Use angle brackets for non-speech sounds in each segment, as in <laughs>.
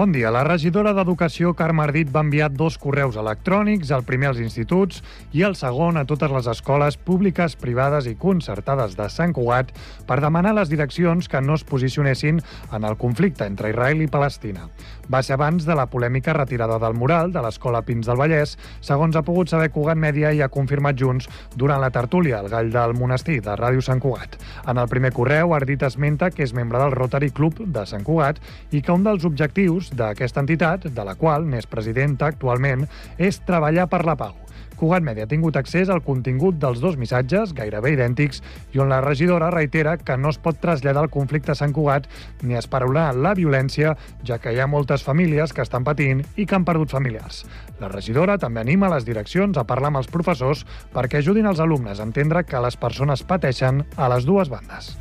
Bon dia. La regidora d'Educació, Carme Ardit, va enviar dos correus electrònics, el primer als instituts i el segon a totes les escoles públiques, privades i concertades de Sant Cugat per demanar a les direccions que no es posicionessin en el conflicte entre Israel i Palestina. Va ser abans de la polèmica retirada del mural de l'Escola Pins del Vallès, segons ha pogut saber Cugat Mèdia i ha confirmat Junts durant la tertúlia al Gall del Monestir de Ràdio Sant Cugat. En el primer correu, Ardit esmenta que és membre del Rotary Club de Sant Cugat i que un dels objectius d'aquesta entitat, de la qual n'és presidenta actualment, és treballar per la pau. Cugat Mèdia ha tingut accés al contingut dels dos missatges, gairebé idèntics, i on la regidora reitera que no es pot traslladar el conflicte a Sant Cugat ni esperonar la violència, ja que hi ha moltes famílies que estan patint i que han perdut familiars. La regidora també anima les direccions a parlar amb els professors perquè ajudin els alumnes a entendre que les persones pateixen a les dues bandes.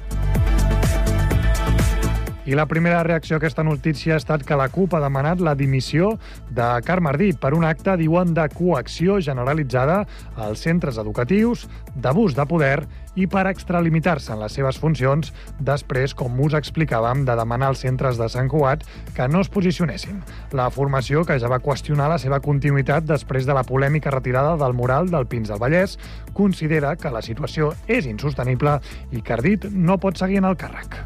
I la primera reacció a aquesta notícia ha estat que la CUP ha demanat la dimissió de Carme Ardit per un acte, diuen, de coacció generalitzada als centres educatius, d'abús de poder i per extralimitar-se en les seves funcions després, com us explicàvem, de demanar als centres de Sant Cugat que no es posicionessin. La formació, que ja va qüestionar la seva continuïtat després de la polèmica retirada del mural del Pins del Vallès, considera que la situació és insostenible i que Ardit no pot seguir en el càrrec.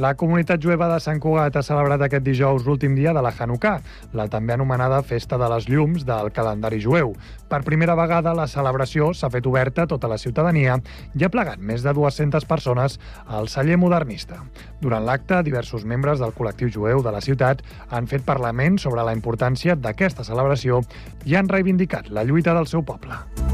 La comunitat jueva de Sant Cugat ha celebrat aquest dijous l'últim dia de la Hanukkah, la també anomenada Festa de les Llums del calendari jueu. Per primera vegada, la celebració s'ha fet oberta a tota la ciutadania i ha plegat més de 200 persones al celler modernista. Durant l'acte, diversos membres del col·lectiu jueu de la ciutat han fet parlament sobre la importància d'aquesta celebració i han reivindicat la lluita del seu poble.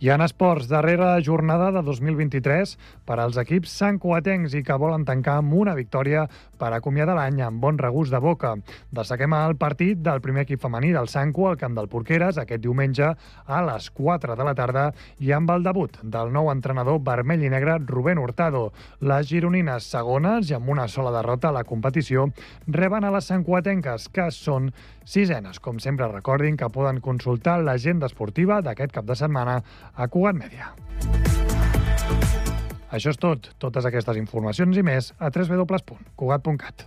I en esports, darrera jornada de 2023 per als equips santcuatencs i que volen tancar amb una victòria per acomiadar l'any amb bon regust de boca. Destaquem el partit del primer equip femení del Sanco al camp del Porqueres aquest diumenge a les 4 de la tarda i amb el debut del nou entrenador vermell i negre Rubén Hurtado. Les gironines segones i amb una sola derrota a la competició reben a les santcuatenques que són sisenes. Com sempre, recordin que poden consultar l'agenda esportiva d'aquest cap de setmana a Cugat Mèdia. Això és tot. Totes aquestes informacions i més a www.cugat.cat.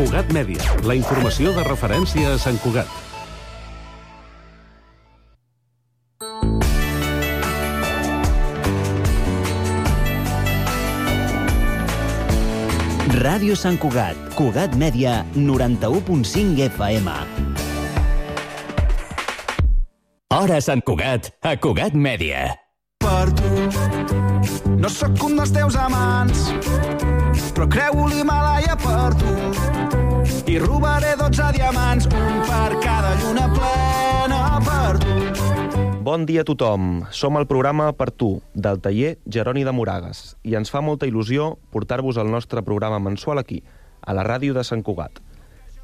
Cugat Mèdia, la informació de referència a Sant Cugat. Ràdio Sant Cugat, Cugat Mèdia, 91.5 FM. Hora Sant Cugat, a Cugat Mèdia. per tu. No sóc un dels teus amants, però creu l'Himalaya per tu. I robaré 12 diamants, un per cada lluna plena per tu. Bon dia a tothom. Som al programa Per tu, del taller Jeroni de Moragues, i ens fa molta il·lusió portar-vos el nostre programa mensual aquí, a la ràdio de Sant Cugat.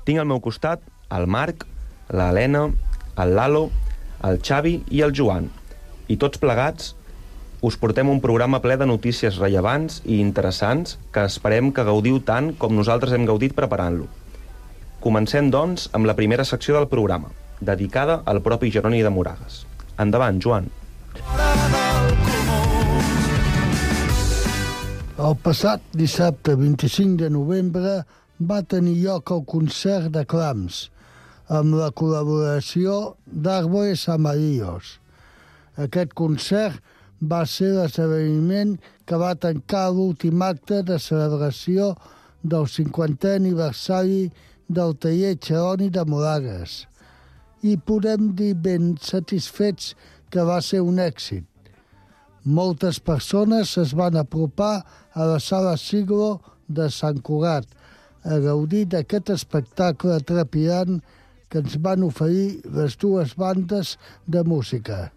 Tinc al meu costat el Marc, l'Helena, el Lalo, el Xavi i el Joan. I tots plegats us portem un programa ple de notícies rellevants i interessants que esperem que gaudiu tant com nosaltres hem gaudit preparant-lo. Comencem, doncs, amb la primera secció del programa, dedicada al propi Jeroni de Moragues. Endavant, Joan. El passat dissabte 25 de novembre va tenir lloc el concert de clams amb la col·laboració d'Arbores Amarillos. Aquest concert va ser l'esdeveniment que va tancar l'últim acte de celebració del 50è aniversari del taller Xeroni de Moragues i podem dir ben satisfets que va ser un èxit. Moltes persones es van apropar a la sala Siglo de Sant Cugat a gaudir d'aquest espectacle trepidant que ens van oferir les dues bandes de música.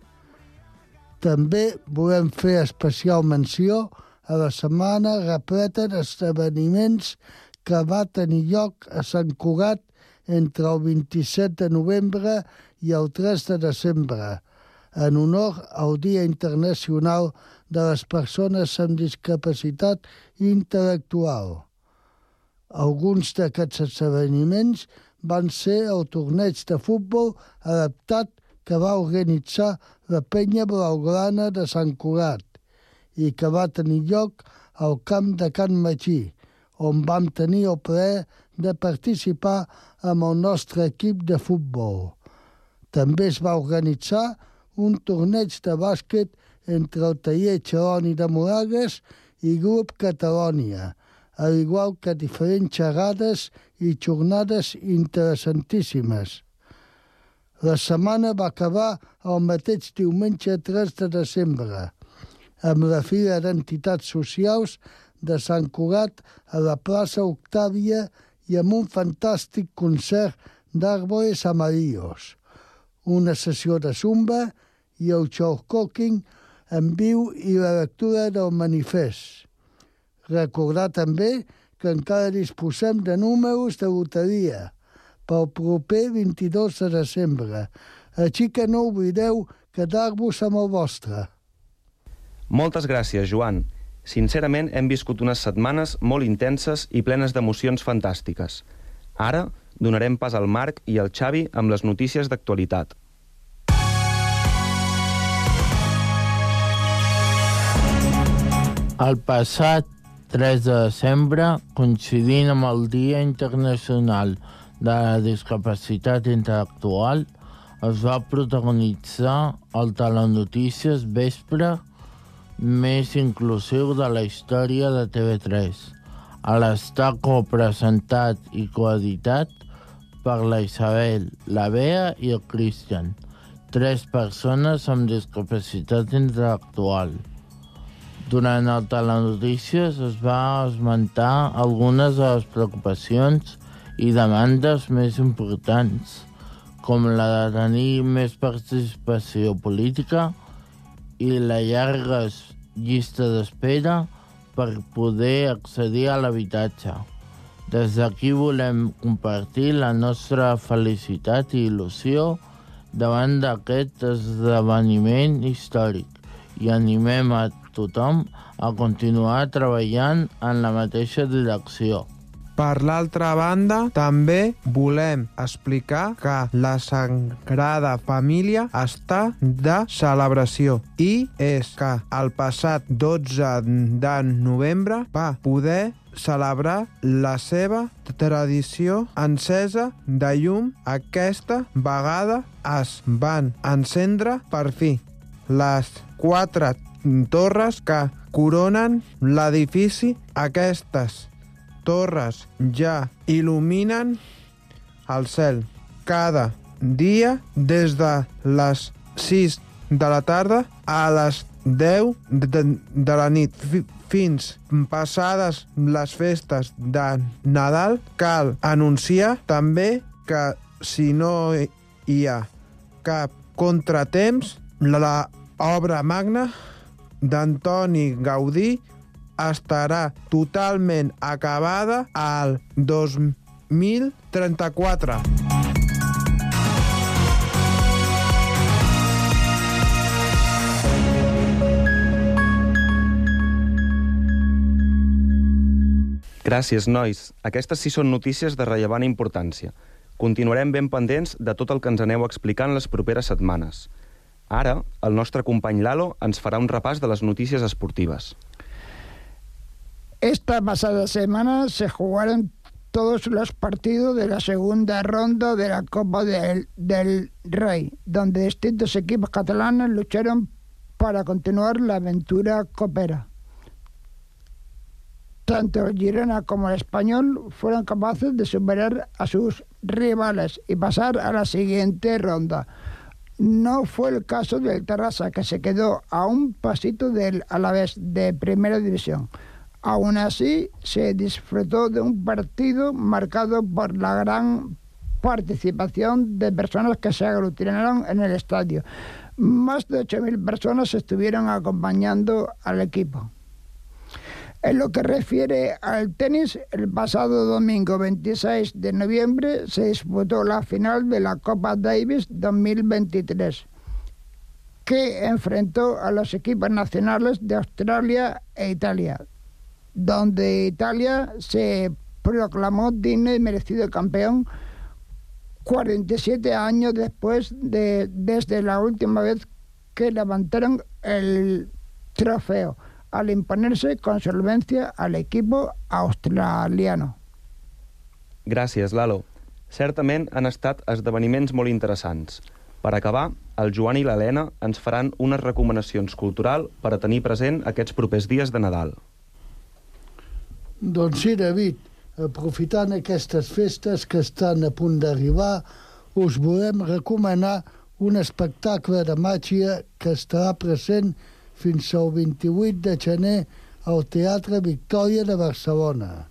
També volem fer especial menció a la setmana repleta d'esdeveniments que va tenir lloc a Sant Cugat entre el 27 de novembre i el 3 de desembre, en honor al Dia Internacional de les Persones amb Discapacitat Intel·lectual. Alguns d'aquests esdeveniments van ser el torneig de futbol adaptat que va organitzar la penya blaugrana de Sant Cugat i que va tenir lloc al camp de Can Magí, on vam tenir el plaer de participar amb el nostre equip de futbol. També es va organitzar un torneig de bàsquet entre el taller Xeroni de Moragues i Grup Catalònia, al igual que diferents xerrades i jornades interessantíssimes. La setmana va acabar el mateix diumenge 3 de desembre, amb la Fira d'Entitats Socials de Sant Cugat a la plaça Octàvia i amb un fantàstic concert d'Àrboles Amarillos, una sessió de zumba i el show cooking en viu i la lectura del manifest. Recordar també que encara disposem de números de loteria pel proper 22 de desembre, així que no oblideu quedar-vos amb el vostre. Moltes gràcies, Joan. Sincerament, hem viscut unes setmanes molt intenses i plenes d'emocions fantàstiques. Ara donarem pas al Marc i al Xavi amb les notícies d'actualitat. El passat 3 de desembre, coincidint amb el Dia Internacional de la Discapacitat Intel·lectual, es va protagonitzar el Telenotícies Vespre més inclusiu de la història de TV3, a l'estar copresentat i coeditat per la Isabel, la Bea i el Christian, tres persones amb discapacitat intel·lectual. Durant el Telenotícies es va esmentar algunes de les preocupacions i demandes més importants, com la de tenir més participació política i la llarga llista d'espera per poder accedir a l'habitatge. Des d'aquí volem compartir la nostra felicitat i il·lusió davant d'aquest esdeveniment històric i animem a tothom a continuar treballant en la mateixa direcció. Per l'altra banda, també volem explicar que la Sagrada Família està de celebració i és que el passat 12 de novembre va poder celebrar la seva tradició encesa de llum. Aquesta vegada es van encendre per fi les quatre torres que coronen l'edifici. Aquestes torres ja il·luminen el cel cada dia des de les 6 de la tarda a les 10 de, de la nit fins passades les festes de Nadal cal anunciar també que si no hi ha cap contratemps la obra magna d'Antoni Gaudí estarà totalment acabada al 2034. Gràcies, nois. Aquestes sí són notícies de rellevant importància. Continuarem ben pendents de tot el que ens aneu explicant les properes setmanes. Ara, el nostre company Lalo ens un repàs de les notícies esportives. Esta pasada semana se jugaron todos los partidos de la segunda ronda de la Copa del, del Rey, donde distintos equipos catalanes lucharon para continuar la aventura copera. Tanto el Girona como el Español fueron capaces de superar a sus rivales y pasar a la siguiente ronda. No fue el caso del Terrassa, que se quedó a un pasito del Alavés de Primera División. Aún así, se disfrutó de un partido marcado por la gran participación de personas que se aglutinaron en el estadio. Más de 8.000 personas estuvieron acompañando al equipo. En lo que refiere al tenis, el pasado domingo 26 de noviembre se disputó la final de la Copa Davis 2023, que enfrentó a los equipos nacionales de Australia e Italia, donde Italia se proclamó digno y merecido campeón 47 años después de desde la última vez que levantaron el trofeo, al imponerse con solvencia al equipo australiano. Gràcies, Lalo. Certament han estat esdeveniments molt interessants. Per acabar, el Joan i l'Helena ens faran unes recomanacions cultural per a tenir present aquests propers dies de Nadal. Doncs sí, David, aprofitant aquestes festes que estan a punt d'arribar, us volem recomanar un espectacle de màgia que estarà present fins al 28 de gener al Teatre Victòria de Barcelona.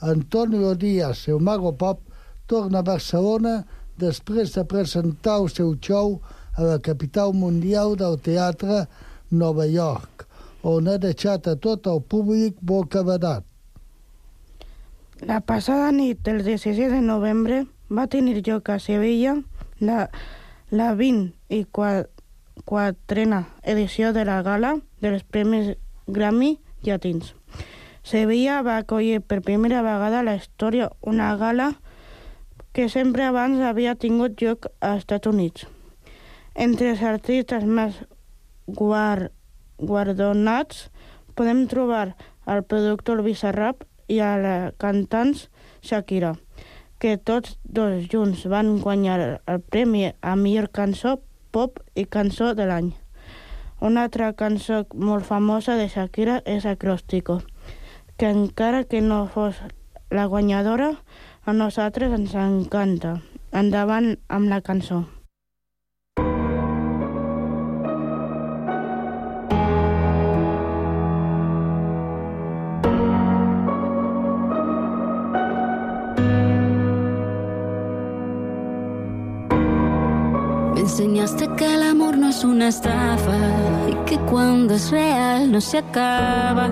Antonio Díaz, el Mago Pop, torna a Barcelona després de presentar el seu show a la capital mundial del teatre Nova York, on ha deixat a tot el públic bocabadat. La passada nit del 16 de novembre va tenir lloc a Sevilla la, la 20 i quatrena edició de la gala dels Premis Grammy Llatins. Sevilla va acollir per primera vegada a la història una gala que sempre abans havia tingut lloc als Estats Units. Entre els artistes més guard, guardonats podem trobar el productor Bizarrap i a la cantants Shakira, que tots dos junts van guanyar el premi a millor cançó pop i cançó de l'any. Una altra cançó molt famosa de Shakira és Acróstico, que encara que no fos la guanyadora, a nosaltres ens encanta. Endavant amb la cançó. Es una estafa y que cuando es real no se acaba.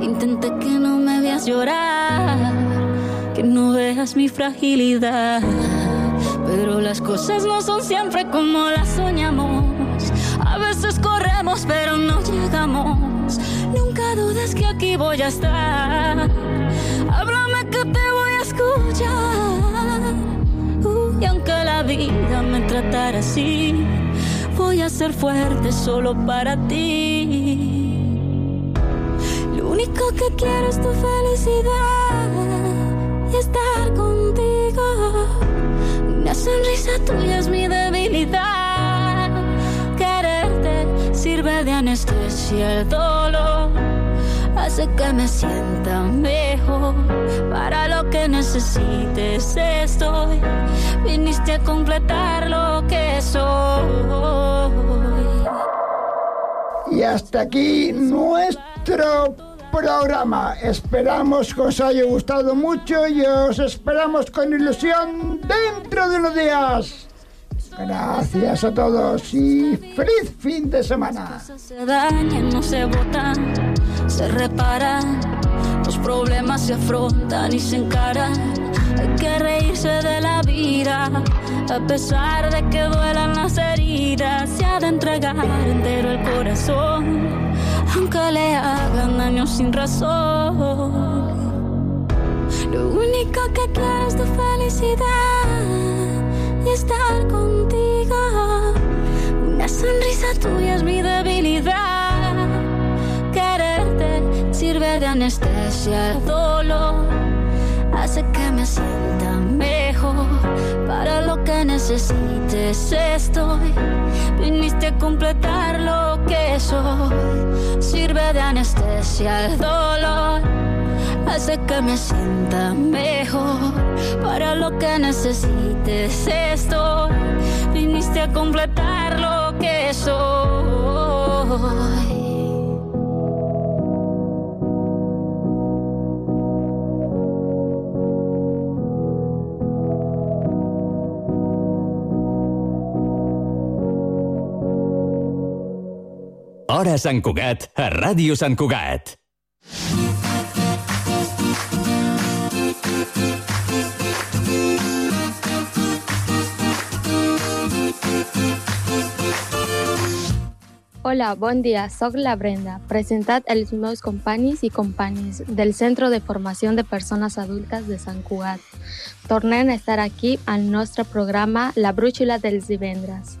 Intenté que no me veas llorar, que no veas mi fragilidad. Pero las cosas no son siempre como las soñamos. A veces corremos pero no llegamos. Nunca dudes que aquí voy a estar. Háblame que te voy a escuchar. Uh, y aunque la vida me tratara así, voy a ser fuerte solo para ti. Lo único que quiero es tu felicidad y estar contigo. Una sonrisa tuya es mi debilidad. Quererte sirve de anestesia el dolor. Hace que me sienta mejor. Para lo que necesites estoy. Viniste a completar lo que soy. Y hasta aquí nuestro programa. Esperamos que os haya gustado mucho y os esperamos con ilusión dentro de unos días. Gracias a todos y feliz fin de semana. Se reparan. Problemas se afrontan y se encaran. Hay que reírse de la vida, a pesar de que duelan las heridas. Se ha de entregar entero el corazón, aunque le hagan daño sin razón. Lo único que quiero es tu felicidad y estar contigo. Una sonrisa tuya es mi debilidad. Sirve de anestesia el dolor. Hace que me sienta mejor. Para lo que necesites estoy. Viniste a completar lo que soy. Sirve de anestesia el dolor hace que me sienta mejor. Para lo que necesites estoy, viniste a completar lo que soy. Hora Sant Cugat, a Ràdio Sant Cugat. Hola, bon dia. Soc la Brenda, presentat els meus companys i companyes del Centre de Formació de Persones Adultes de Sant Cugat. Tornem a estar aquí al nostre programa La Brúixola dels divendres.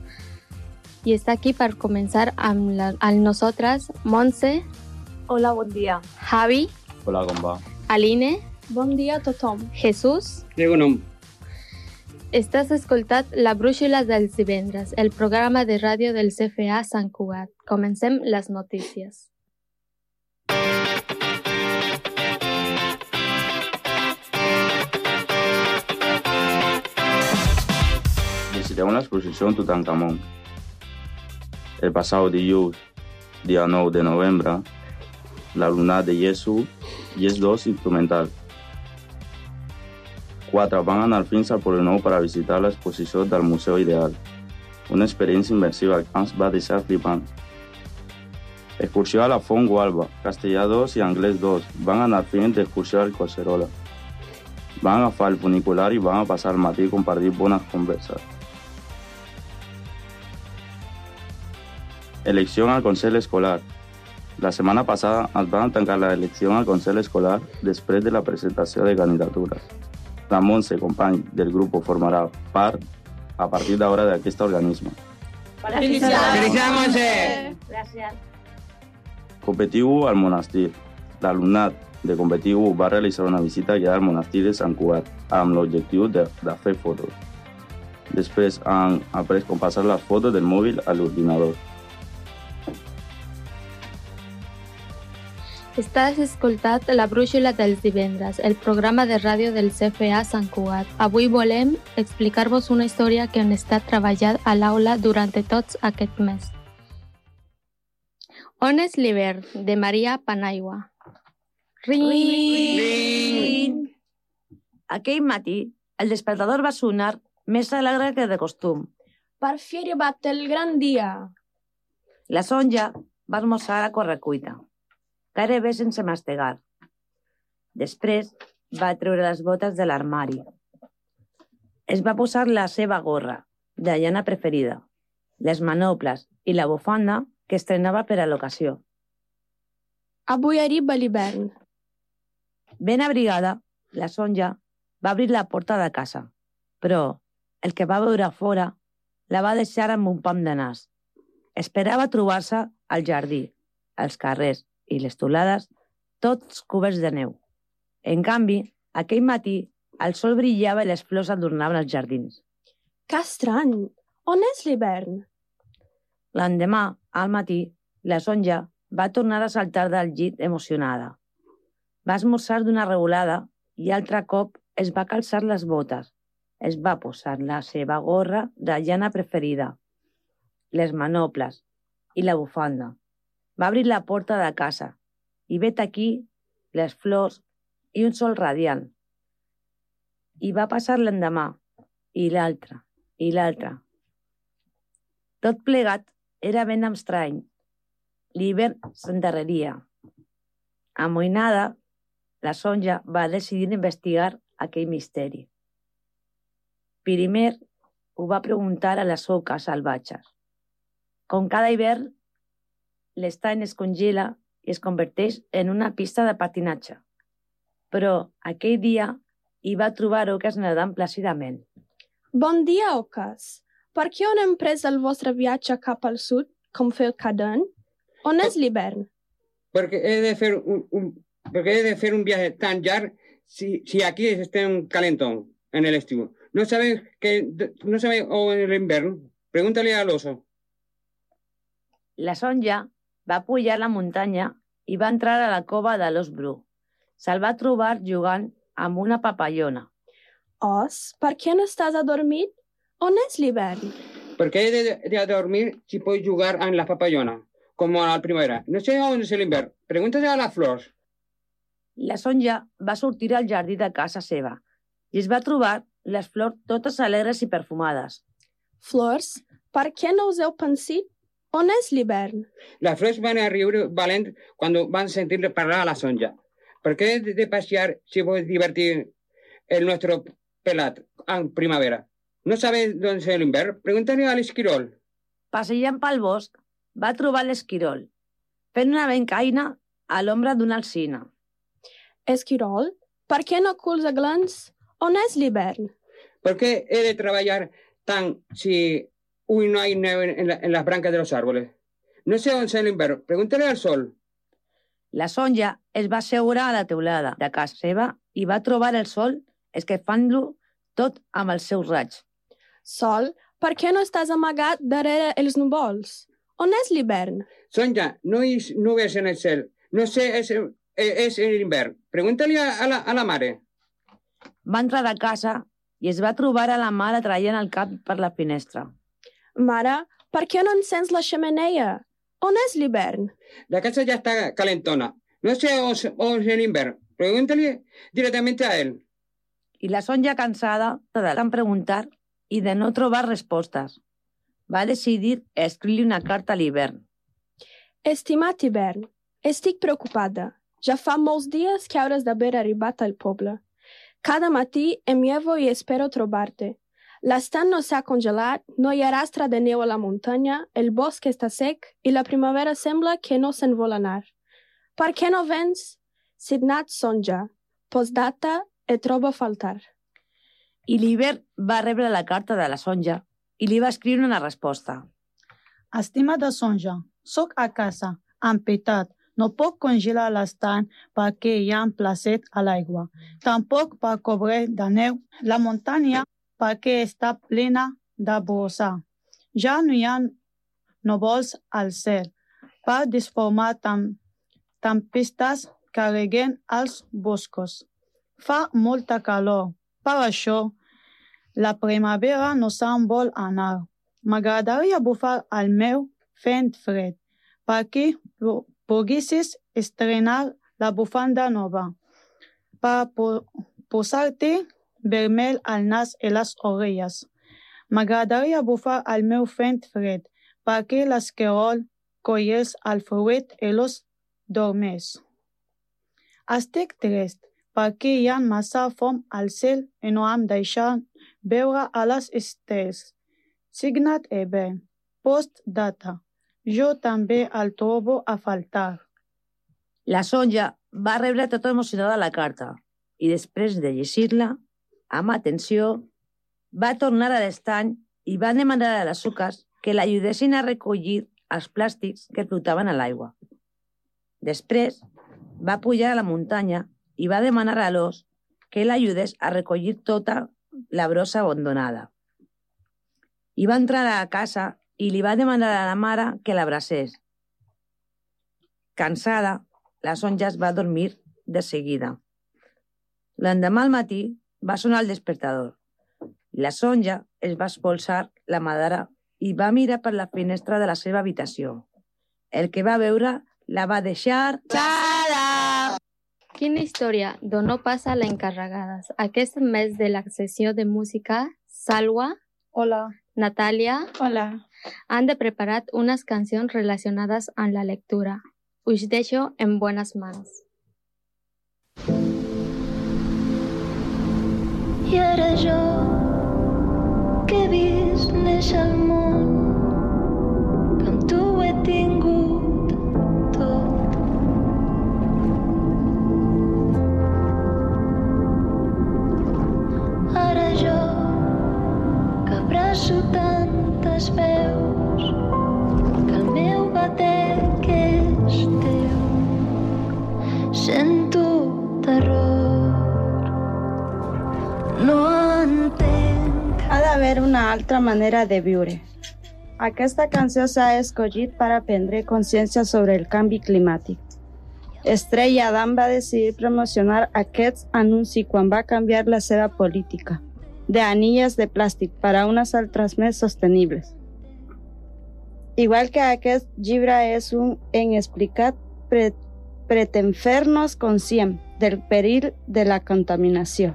I està aquí per començar amb, la, amb nosaltres Montse. Hola, bon dia. Javi. Hola, com va? Aline. Bon dia a tothom. Jesús. Diego nom. Estàs escoltat La Brúixola dels divendres, el programa de ràdio del CFA Sant Cugat. Comencem les notícies. Visiteu una exposició en Tutankamón. El pasado dilluns, dia 9 de novembre, l'alumnat de Yesu i els dos instrumental. Quatre van anar fins al Polinou per a visitar l'exposició del Museu Ideal, una experiència immersiva que ens va deixar flipant. Excursió a la Font Gualba, castellà 2 i anglès 2, van anar fent d'excursió al Collserola. Van agafar el funicular i van a passar el matí compartir bones converses. Elecció al Consell Escolar. La setmana passada es van tancar la elecció al Consell Escolar després de la presentació de candidatures. La Montse, company del grup, formarà part a partir d'ara d'aquest organisme. Felicitats! Gràcies. Competiu al monestir. L'alumnat de Competiu va realitzar una visita guiada al monestir de Sant Cugat amb l'objectiu de, de fer fotos. Després han après com passar les fotos del mòbil a l'ordinador. Estàs escoltat La Brúixola dels divendres, el programa de ràdio del CFA Sant Cugat. Avui volem explicar-vos una història que han estat treballat a l'aula durant tot aquest mes. On és l'hivern? de Maria Panaigua. Ring! Ring! Aquell matí, el despertador va sonar més alegre que de costum. Per fi ha arribat el gran dia. La Sonja va esmorzar a correcuita, gairebé sense mastegar. Després va treure les botes de l'armari. Es va posar la seva gorra, de llana preferida, les manoples i la bufanda que estrenava per a l'ocasió. Avui arriba l'hivern. Ben abrigada, la Sonja va obrir la porta de casa, però el que va veure fora la va deixar amb un pam de nas. Esperava trobar-se al jardí, als carrers i les tolades, tots coberts de neu. En canvi, aquell matí, el sol brillava i les flors adornaven els jardins. Que estrany! On és l'hivern? L'endemà, al matí, la Sonja va tornar a saltar del llit emocionada. Va esmorzar d'una regulada i altre cop es va calçar les botes. Es va posar la seva gorra de llana preferida, les manoples i la bufanda. Va obrir la porta de casa i vet aquí les flors i un sol radiant. I va passar l'endemà, i l'altre, i l'altre. Tot plegat era ben estrany. L'hivern s'endarreria. Amoïnada, la Sonja va decidir investigar aquell misteri. Primer ho va preguntar a les oques salvatges. Com cada hivern, l'estany es congela i es converteix en una pista de patinatge. Però aquell dia hi va trobar oques nedant plàcidament. Bon dia, oques. Per què on hem pres el vostre viatge cap al sud, com feu cada any? On és l'hivern? Porque he de hacer un, un- porque he de hacer un viaje tan llarg si, si aquí está un calentón en el estivo. No saben que no saben o en el invierno. Pregúntale al oso. La Sonja va pujar la muntanya i va entrar a la cova de l'os bru. Se'l va trobar jugant amb una papallona. Os, per què no estàs adormit? On és l'hivern? Porque he de, de dormir si puedo jugar en la papayona, como a la primavera. No sé dónde es el invierno. Pregúntale a las flores. La Sonja va sortir al jardí de casa seva i es va trobar les flors totes alegres i perfumades. Flors, per què no us heu pensit? On és l'hivern? Las flores van a reír valent cuando van a sentirle hablar a la sonja. ¿Por qué de, pasear si voy a divertir el nuestro pelat en primavera? ¿No sabe dónde es el invierno? Pregúntale al esquirol. Passejant pel bosc, va trobar l'esquirol, fent una bencaina a l'ombra d'una alcina. Esquirol, per què no culs glans? On és l'hivern? ¿Por qué he de trabajar tan si hoy no hay nieve en, la- en las brancas de los árboles? No sé on és l'invern. Pregúntale al sol. La Sonja es va asseure a la teulada de casa seva i va trobar el sol esquefant-lo tot amb els seus raigs. Sol, per què no estàs amagat darrere els núvols? On és l'hivern? Sonja, no hay nubes en el cielo. No sé, es, eh, es el invierno. Pregúntale a, a la, a la mare. Va entrar a casa i es va trobar a la mare traient el cap per la finestra. Mare, per què no encens la xemeneia? On és l'hivern? La casa ya está calentona. No sé on on es el invierno. Pregúntale directamente a él. I la Sonja, cansada de tant preguntar i de no trobar respostes, va decidir escriure una carta a l'hivern. Estimat hivern, estic preocupada. Ja fa molts dies que hauràs d'haver arribat al poble. Cada matí em llevo i espero trobar-te. L'estat no s'ha congelat, no hi ha rastre de neu a la muntanya, el bosc està sec i la primavera sembla que no se'n vol anar. Per què no vens? Signat Sonja. Postdata, et trobo a faltar. I l'hivern va rebre la carta de la Sonja i li va escriure una resposta. Estimada Sonja, sóc a casa, amb pietat. No puc congelar l'estant perquè hi ha un placet a l'aigua. Tampoc per cobrir de neu la muntanya perquè està plena de brossa. Ja no hi ha núvols al cel per disformar tam tempestes que reguen els boscos. Fa molta calor. Per això, la primavera no se'n vol anar. M'agradaria bufar al meu fent fred, perquè po- poguessis estrenar la bufanda nova, per po posar-te vermell al nas i les orelles. M'agradaria bufar al meu fent fred, perquè l'esquerol collés el fruit i los dormés. Estic trist, perquè hi ha massa fum al cel i no em deixen veure a les estels. Signat Eben. Postdata. Jo també el trobo a faltar. La Sonja va rebre tota emocionada la carta i després de llegir-la, amb atenció, va tornar a l'estany i va demanar a les suques que l'ajudessin a recollir els plàstics que flotaven a l'aigua. Després va pujar a la muntanya i va demanar a l'os que l'ajudés a recollir tota la brossa abandonada. I va entrar a la casa i li va demanar a la mare que l'abracés. Cansada, la Sonja es va dormir de seguida. L'endemà al matí va sonar el despertador. La Sonja es va expulsar la madara i va mirar per la finestra de la seva habitació. El que va veure la va deixar... Xala! Quina història d'on no passa l'encarregades. Aquest mes de la sessió de música, Salwa, Hola. Natàlia, Hola. han de preparat unes cancions relacionades amb la lectura. Us deixo en buenas manos. I ara jo, que he vist néixer el món, que amb tu he tingut tot. Ara jo, que abraço tantes veus, que el meu batec és teu, sento terror. No entenc. Ha una altra manera de viure. Aquesta canció s'ha escollit per a prendre consciència sobre el canvi climàtic. Estrella Adam va decidir promocionar aquests anuncis quan va canviar la seva política de anilles de plàstic per a unes altres més sostenibles. Igual que aquest llibre és un en explicat, pre pretén conscient del perill de la contaminació.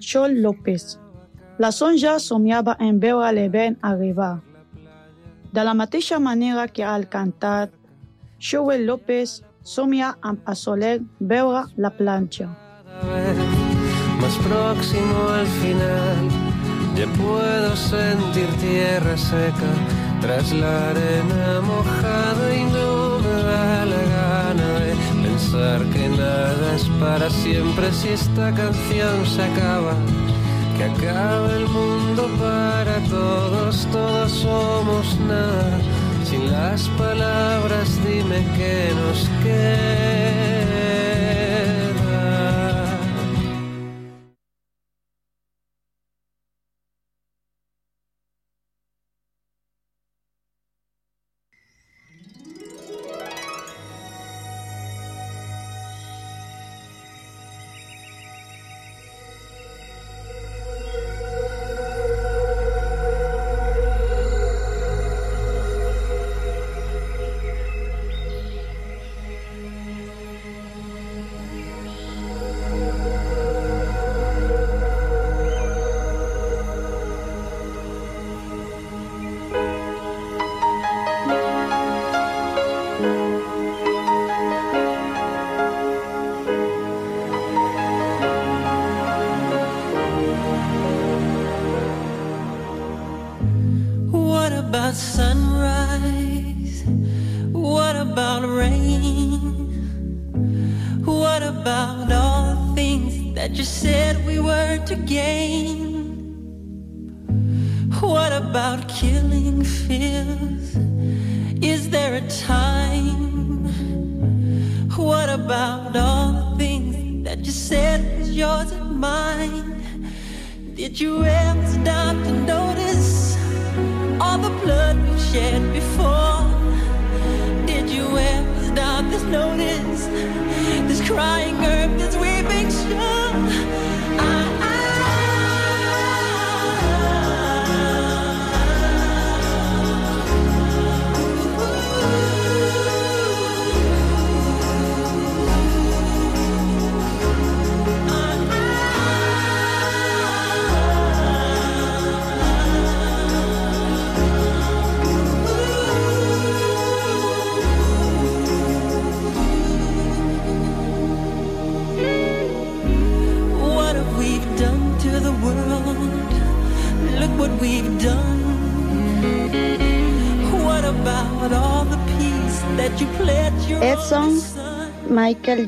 Chol López. La Sonja somiava en veure l'event arribar. De la mateixa manera que al cantat, Joel López somia amb assoler veure la planxa. más próximo al final. Ya puedo sentir tierra seca tras la arena mojada y no me da la que nada es para siempre si esta canción se acaba. Que acaba el mundo para todos, todos somos nada. Sin las palabras dime que nos queda.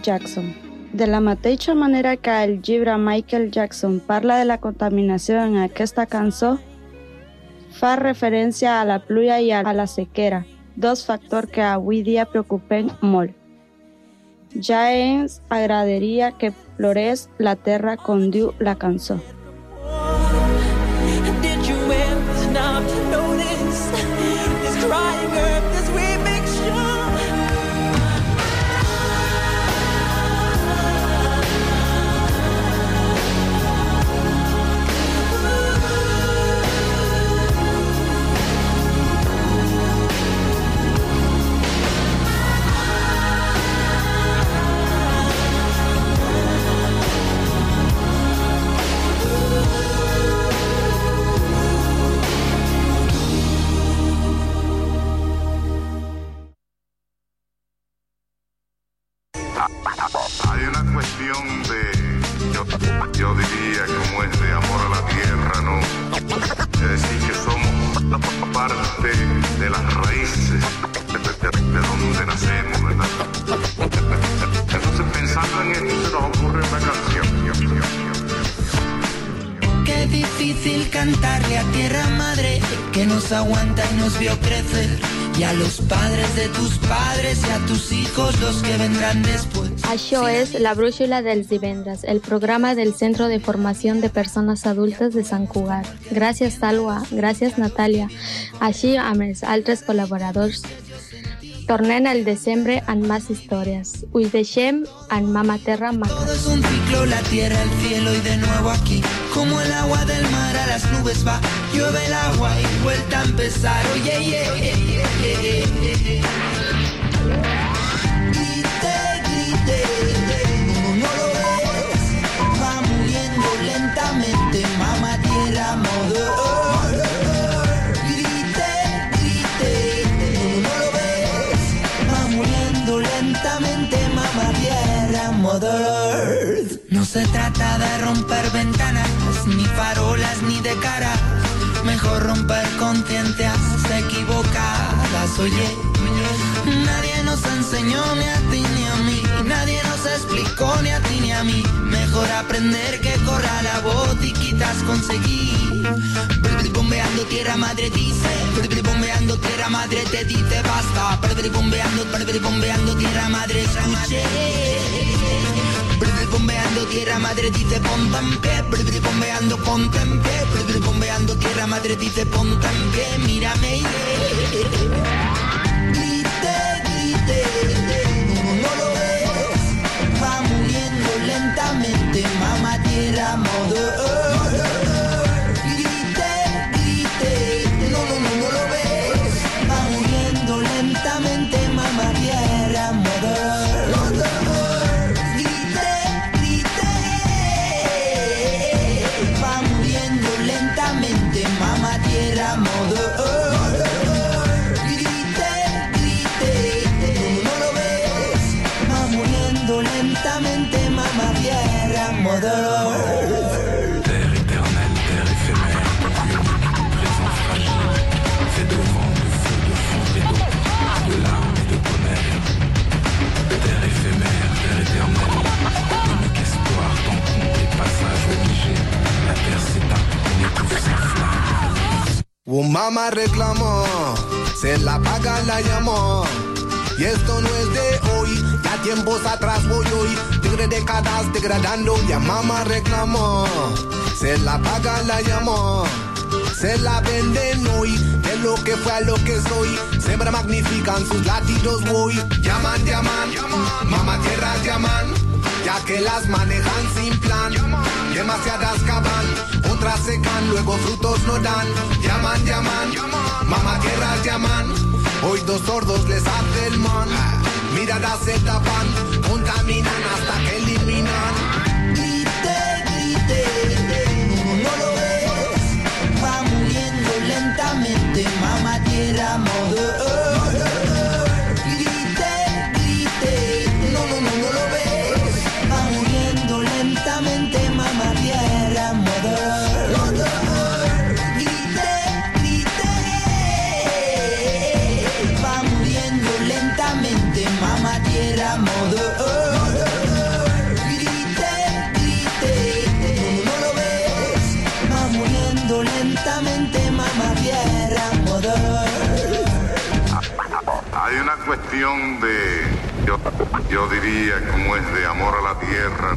Jackson. De la mateixa manera que el llibre Michael Jackson parla de la contaminació en aquesta cançó, fa referència a la pluja i a la sequera, dos factors que avui dia preocupen molt. Ja ens agradaria que plorés la terra com diu la cançó. És La Brúixola dels divendres, el programa del Centro de Formación de Persones Adultes de Sant Cugat. Gràcies, Salwa. Gràcies, Natàlia. Així amb els altres col·laboradors. Tornem al desembre amb més històries. Us deixem amb Mama Terra Maca. Todo es un ciclo, la tierra, el cielo y de nuevo aquí. Como el agua del mar a las nubes va, llueve el agua y vuelta a empezar. Oye, yeah, yeah, yeah, yeah, No se trata de romper ventanas, ni farolas, ni de cara. Mejor romper conciencias equivocadas, oye. Nadie nos enseñó ni a ti ni a mí, nadie nos explicó ni a ti ni a mí. Mejor aprender que corra la voz y quitas conseguir. Brr, Bombeando tierra madre dice, brr, bombeando tierra madre te dice basta. Brr, Bombeando, brr, bombeando tierra madre escuche. Brr, Bombeando tierra madre dice ponte en pie, brr, bombeando ponte en pie, brr, bombeando tierra madre dice ponte en pie, mírame y grite, grite, no, lo ves, va muriendo lentamente, mamá tierra, mother Un mamá reclamó, se la paga la llamó. Y esto no es de hoy, ya tiempos atrás voy hoy, tigre décadas degradando, ya mamá reclamó. Se la paga la llamó, se la venden hoy, de lo que fue a lo que soy, siempre magnifican sus latidos voy. Llaman, llaman, mamá tierra llaman, ya que las manejan sin plan. Demasiadas cavan, otras secan, luego frutos no dan. Llaman, llaman, mamá tierra llaman. Hoy dos sordos les hace el man. Miradas se tapan, contaminan hasta que eliminan. Grite, grite, no, lo ves, va muriendo lentamente, mamá tierra, mother yo, diría, como es de amor a la. Tierra,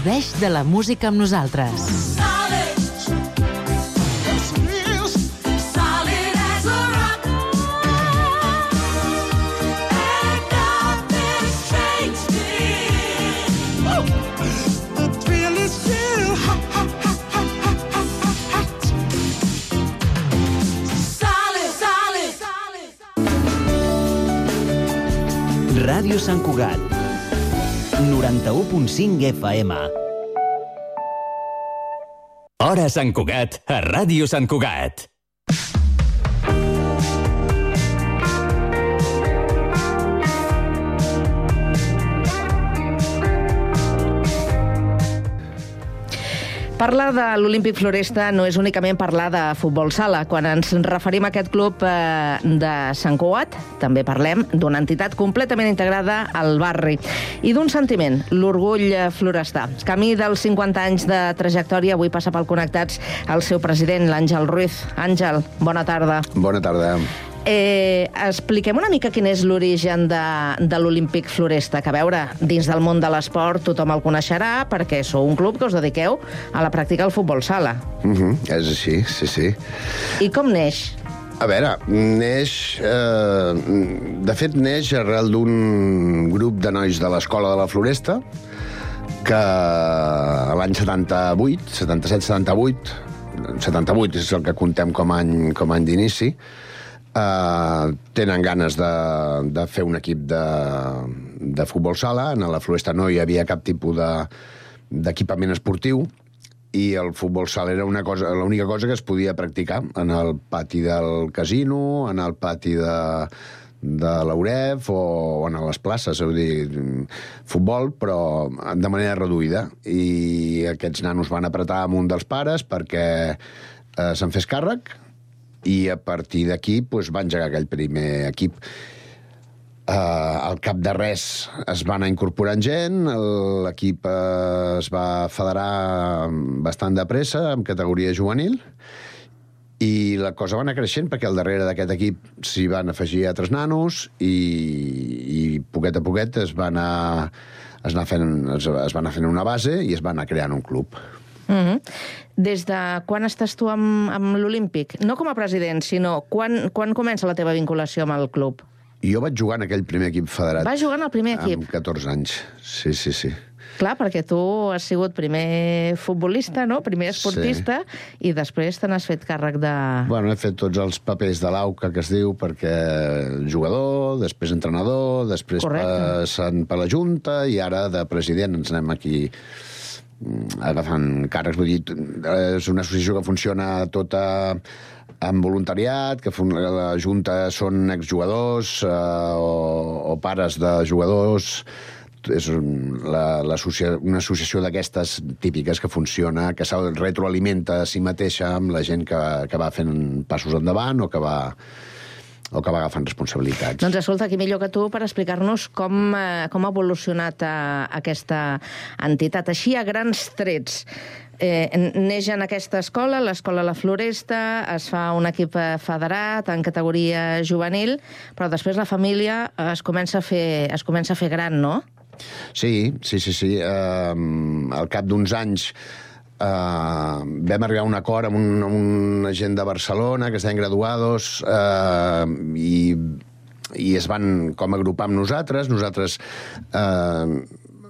Gaudeix de la música amb nosaltres. Ràdio Sant Cugat. 91.5 FM. Hora Sant Cugat, a Ràdio Sant Cugat. Parlar de l'Olímpic Floresta no és únicament parlar de futbol sala. Quan ens referim a aquest club eh, de Sant Cugat, també parlem d'una entitat completament integrada al barri i d'un sentiment, l'orgull florestà. Camí dels 50 anys de trajectòria, avui passa pel Connectats el seu president, l'Àngel Ruiz. Àngel, bona tarda. Bona tarda. Eh, expliquem una mica quin és l'origen de, de l'Olímpic Floresta, que a veure, dins del món de l'esport tothom el coneixerà perquè sou un club que us dediqueu a la pràctica del futbol sala. Uh -huh, és així, sí, sí. I com neix? A veure, neix... Eh, de fet, neix arrel d'un grup de nois de l'Escola de la Floresta que l'any 78, 77-78, 78 és el que contem com a any, com a any d'inici, Uh, tenen ganes de, de fer un equip de, de futbol sala. En la Floresta no hi havia cap tipus de- d'equipament esportiu i el futbol sala era una cosa, l'única cosa que es podia practicar en el pati del casino, en el pati de, de l'Auref o, o en les places, és a dir, futbol, però de manera reduïda. I aquests nanos van apretar amb un dels pares perquè eh, se'n fes càrrec i a partir d'aquí doncs, va engegar aquell primer equip. Uh, al cap de res es va anar incorporant gent, l'equip uh, es va federar bastant de pressa, amb categoria juvenil, i la cosa va anar creixent perquè al darrere d'aquest equip s'hi van afegir altres nanos i, i poquet a poquet es va anar, es, anar fent, es, es va anar fent una base i es va anar creant un club. Mm -hmm. Des de quan estàs tu amb, amb l'Olímpic? No com a president, sinó quan, quan comença la teva vinculació amb el club? Jo vaig jugar en aquell primer equip federat. Vas jugar en el primer equip? Amb 14 anys, sí, sí, sí. Clar, perquè tu has sigut primer futbolista, no? primer esportista, sí. i després te n'has fet càrrec de... Bueno, he fet tots els papers de l'AUCA, que es diu, perquè jugador, després entrenador, després Correcte. passant per la Junta, i ara de president ens anem aquí agafant càrrecs. Vull dir, és una associació que funciona tota amb voluntariat, que la Junta són exjugadors eh, o, o pares de jugadors, és la, l'associa, una associació d'aquestes típiques que funciona, que se retroalimenta a si mateixa amb la gent que, que va fent passos endavant o que va, o que va agafant responsabilitats. Doncs escolta, qui millor que tu per explicar-nos com, eh, com ha evolucionat eh, aquesta entitat. Així, a grans trets, eh, neix en aquesta escola, l'escola La Floresta, es fa un equip eh, federat en categoria juvenil, però després la família es comença a fer, es comença a fer gran, no? Sí, sí, sí, sí. Uh, al cap d'uns anys uh, vam arribar a un acord amb, un, amb gent de Barcelona que es deien graduados uh, i, i es van com agrupar amb nosaltres. Nosaltres uh,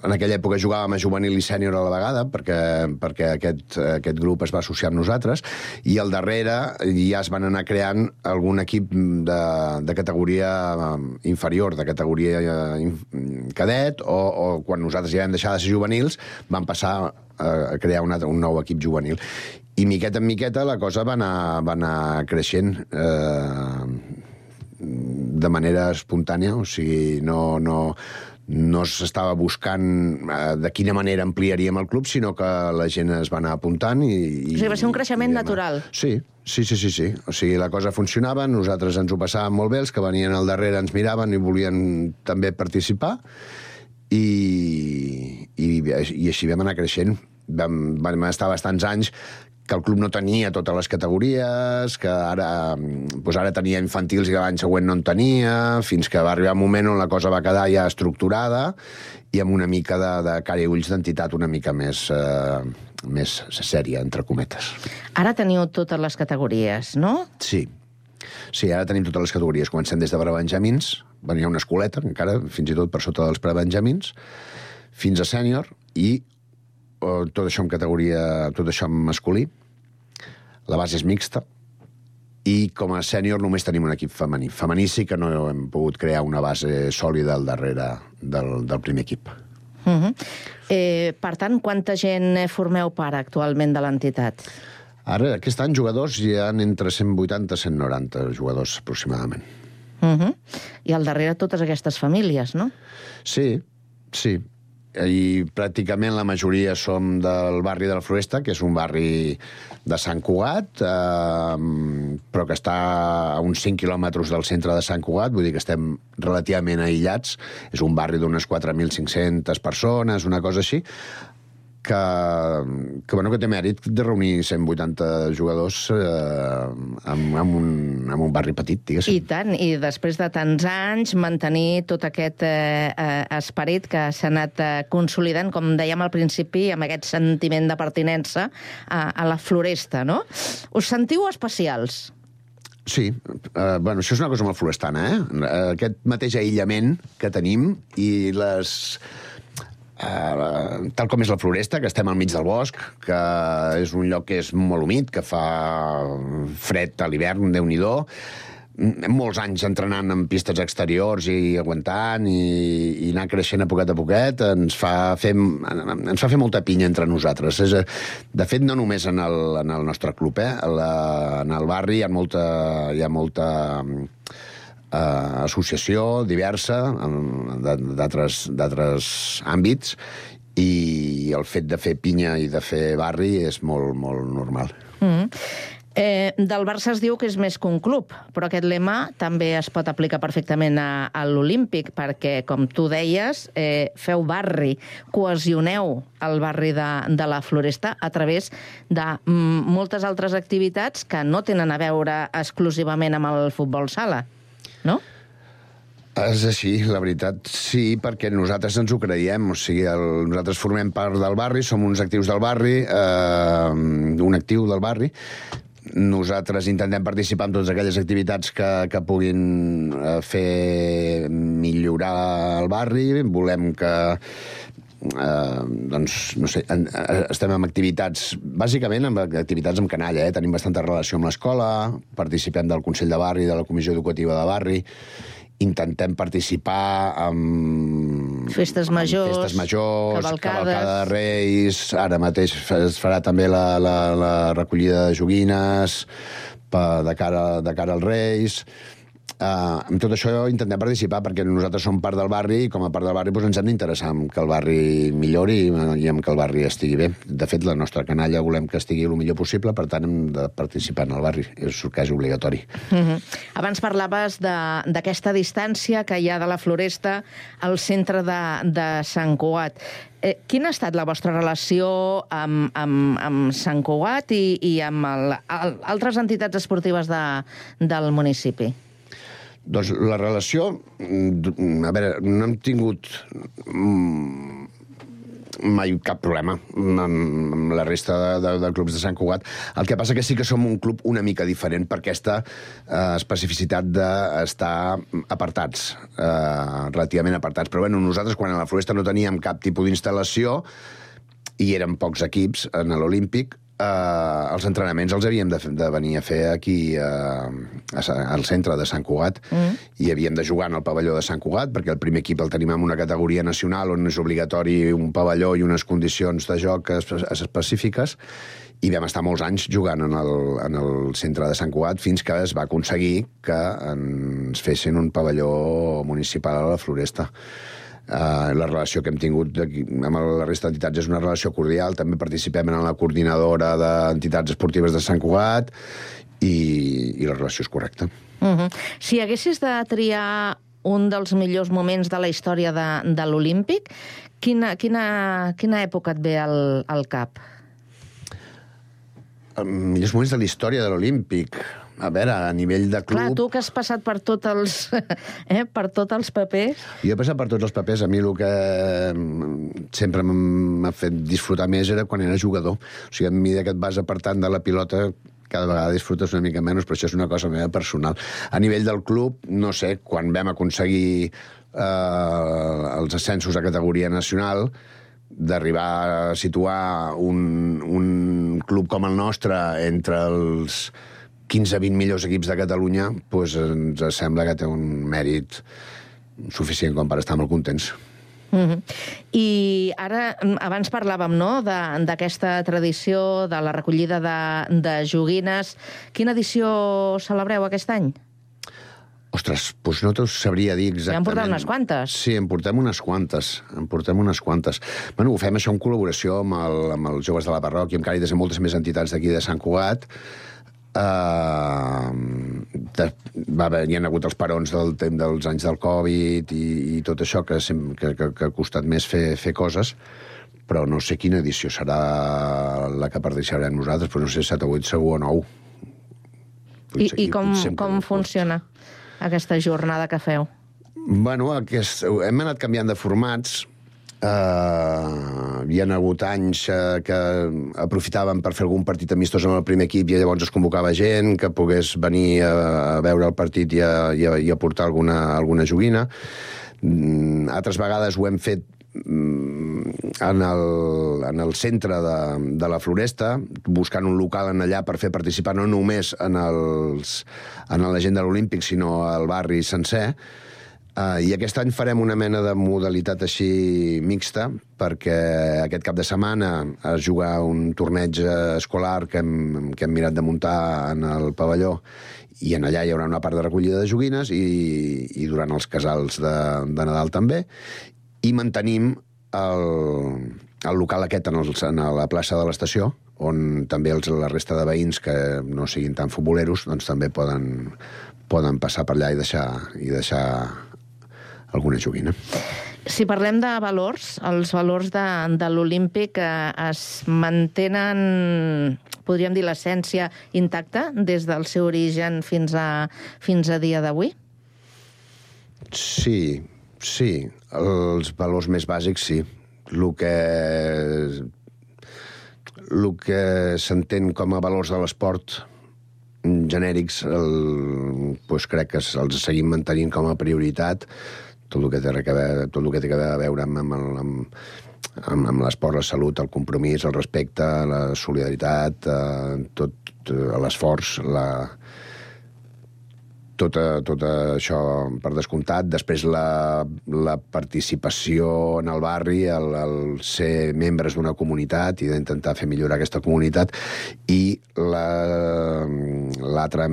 en aquella època jugàvem a juvenil i sènior a la vegada perquè, perquè aquest, aquest grup es va associar amb nosaltres i al darrere ja es van anar creant algun equip de, de categoria eh, inferior, de categoria eh, cadet o, o quan nosaltres ja vam deixar de ser juvenils van passar a crear un, altre, un nou equip juvenil i miqueta en miqueta la cosa va anar, va anar creixent eh, de manera espontània, o sigui, no, no, no s'estava buscant eh, de quina manera ampliaríem el club, sinó que la gent es va anar apuntant i... i O sigui, va ser un creixement natural. Sí, sí, sí, sí, sí. O sigui, la cosa funcionava, nosaltres ens ho passàvem molt bé, els que venien al darrere ens miraven i volien també participar, i, i, i així vam anar creixent. Vam, vam estar bastants anys que el club no tenia totes les categories, que ara, doncs ara tenia infantils i l'any següent no en tenia, fins que va arribar un moment on la cosa va quedar ja estructurada i amb una mica de, de cara i ulls d'entitat una mica més, eh, més sèria, entre cometes. Ara teniu totes les categories, no? Sí. Sí, ara tenim totes les categories. Comencem des de prebenjamins, venia una escoleta, encara, fins i tot per sota dels prebenjamins, fins a sènior, i tot això en categoria, tot això en masculí. La base és mixta, i com a sènior només tenim un equip femení. Femení sí que no hem pogut crear una base sòlida al darrere del, del primer equip. Uh Uh -huh. eh, per tant, quanta gent formeu part actualment de l'entitat? Ara, aquest any, jugadors hi ha entre 180 i 190 jugadors, aproximadament. Uh -huh. I al darrere totes aquestes famílies, no? Sí, sí. I pràcticament la majoria som del barri de la Floresta, que és un barri de Sant Cugat, eh, però que està a uns 5 quilòmetres del centre de Sant Cugat, vull dir que estem relativament aïllats. És un barri d'unes 4.500 persones, una cosa així, que, que, bueno, que té mèrit de reunir 180 jugadors eh, en, en, un, en un barri petit, diguéssim. I tant, i després de tants anys mantenir tot aquest eh, eh, esperit que s'ha anat eh, consolidant, com dèiem al principi, amb aquest sentiment de pertinença a, a la floresta, no? Us sentiu especials? Sí, uh, bueno, això és una cosa molt florestana, eh? Aquest mateix aïllament que tenim i les Uh, tal com és la Floresta, que estem al mig del bosc, que és un lloc que és molt humit, que fa fred a l'hivern, déu nhi molts anys entrenant en pistes exteriors i aguantant i, i anar creixent a poquet a poquet ens fa fer, ens fa fer molta pinya entre nosaltres. És, de fet, no només en el, en el nostre club, eh? La, en el barri hi ha molta, hi ha molta eh, associació diversa d'altres àmbits i el fet de fer pinya i de fer barri és molt, molt normal. Mm -hmm. Eh, del Barça es diu que és més que un club, però aquest lema també es pot aplicar perfectament a, a l'Olímpic, perquè, com tu deies, eh, feu barri, cohesioneu el barri de, de la Floresta a través de mm, moltes altres activitats que no tenen a veure exclusivament amb el futbol sala no? És així, la veritat, sí, perquè nosaltres ens ho creiem, o sigui, el, nosaltres formem part del barri, som uns actius del barri, eh, un actiu del barri, nosaltres intentem participar en totes aquelles activitats que, que puguin eh, fer millorar el barri, volem que eh, doncs, no sé, en, eh, estem amb activitats, bàsicament amb activitats amb canalla, eh? tenim bastanta relació amb l'escola, participem del Consell de Barri, de la Comissió Educativa de Barri, intentem participar en... Festes majors, festes majors cavalcades... cavalcada de Reis, ara mateix es farà també la, la, la recollida de joguines de cara, de cara als Reis Uh, amb tot això intentem participar perquè nosaltres som part del barri i com a part del barri doncs, ens hem d'interessar que el barri millori i en que el barri estigui bé. De fet, la nostra canalla volem que estigui el millor possible, per tant hem de participar en el barri. És és obligatori. Uh -huh. Abans parlaves d'aquesta distància que hi ha de la Floresta al centre de, de Sant Cugat. Eh, quina ha estat la vostra relació amb, amb, amb Sant Cugat i, i amb el, el, altres entitats esportives de, del municipi? Doncs la relació... mm, A veure, no hem tingut mm, mai cap problema amb, amb la resta de, de, de clubs de Sant Cugat. El que passa que sí que som un club una mica diferent per aquesta eh, especificitat d'estar apartats, eh, relativament apartats. Però bueno, nosaltres quan a la Floresta no teníem cap tipus d'instal·lació i eren pocs equips en l'Olímpic, eh, els entrenaments els havíem de, de venir a fer aquí eh, al centre de Sant Cugat mm. i havíem de jugar en el pavelló de Sant Cugat perquè el primer equip el tenim en una categoria nacional on és obligatori un pavelló i unes condicions de joc específiques i vam estar molts anys jugant en el, en el centre de Sant Cugat fins que es va aconseguir que ens fessin un pavelló municipal a la Floresta. Uh, la relació que hem tingut aquí, amb la resta d'entitats és una relació cordial. També participem en la coordinadora d'entitats esportives de Sant Cugat i, i la relació és correcta. Uh -huh. Si haguessis de triar un dels millors moments de la història de, de l'Olímpic, quina, quina, quina època et ve al, al cap? Els millors moments de la història de l'Olímpic a veure, a nivell de club... Clar, tu que has passat per tots els, <laughs> eh, per tots els papers... Jo he passat per tots els papers. A mi el que mm, sempre m'ha fet disfrutar més era quan era jugador. O sigui, a mesura que et vas apartant de la pilota, cada vegada disfrutes una mica menys, però això és una cosa meva personal. A nivell del club, no sé, quan vam aconseguir eh, els ascensos a categoria nacional, d'arribar a situar un, un club com el nostre entre els 15-20 millors equips de Catalunya, doncs ens sembla que té un mèrit suficient com per estar molt contents. Mhm. I ara, mm, abans parlàvem no, de- d'aquesta tradició de la recollida de, de joguines. Quina edició celebreu aquest any? Ostres, doncs no t'ho sabria dir Ja en exactament. porteu unes quantes. Sí, en portem unes quantes. En portem unes quantes. Bueno, ho fem això en col·laboració amb, el, amb els joves de la parròquia, amb Càritas i moltes més entitats d'aquí de Sant Cugat. Uh, de, va haver, hi ha hagut els parons del temps dels anys del Covid i, i tot això que, sem- que, que, que ha costat més fer, fer coses però no sé quina edició serà la que participarem nosaltres, però no sé, 7 o 8 segur o 9. I, Potser- i com, com funciona aquesta jornada que feu? Bueno, aquest, hem anat canviant de formats. Uh, hi ha hagut anys uh, que aprofitaven per fer algun partit amistós amb el primer equip i llavors es convocava gent que pogués venir a, a veure el partit i a, i a, i a portar alguna, alguna joguina. Mm, altres vegades ho hem fet mm, en el, en el centre de, de la floresta, buscant un local en allà per fer participar no només en, els, en la gent de l'Olímpic, sinó al barri sencer. Uh, I aquest any farem una mena de modalitat així mixta, perquè aquest cap de setmana es juga un torneig eh, escolar que hem, que hem mirat de muntar en el pavelló i en allà hi haurà una part de recollida de joguines i, i durant els casals de, de Nadal també. I mantenim el, el local aquest en, els, en la plaça de l'estació, on també els, la resta de veïns que no siguin tan futboleros doncs també poden, poden passar per allà i deixar, i deixar alguna joguina. Si parlem de valors, els valors de, de l'Olímpic eh, es mantenen, podríem dir, l'essència intacta des del seu origen fins a, fins a dia d'avui? Sí, sí. Els valors més bàsics, sí. El que el que s'entén com a valors de l'esport genèrics, el, doncs crec que els seguim mantenint com a prioritat tot el que té, a veure, tot el que té a veure amb, amb, amb, amb, amb l'esport, la salut, el compromís, el respecte, la solidaritat, eh, tot eh, l'esforç, la, tot, eh, tot això per descomptat. Després la, la participació en el barri, el, el ser membres d'una comunitat i d'intentar fer millorar aquesta comunitat i la- l'altra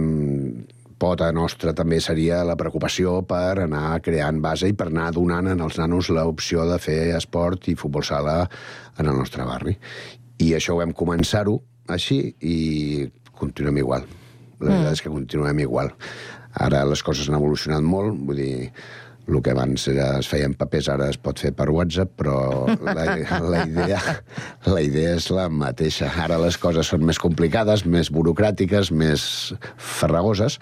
pota nostra també seria la preocupació per anar creant base i per anar donant els nanos l'opció de fer esport i futbol sala en el nostre barri. I això ho vam començar-ho així i continuem igual. La veritat és que continuem igual. Ara les coses han evolucionat molt, vull dir, el que abans era, es feia en papers ara es pot fer per WhatsApp, però la, la, idea, la idea és la mateixa. Ara les coses són més complicades, més burocràtiques, més farragoses,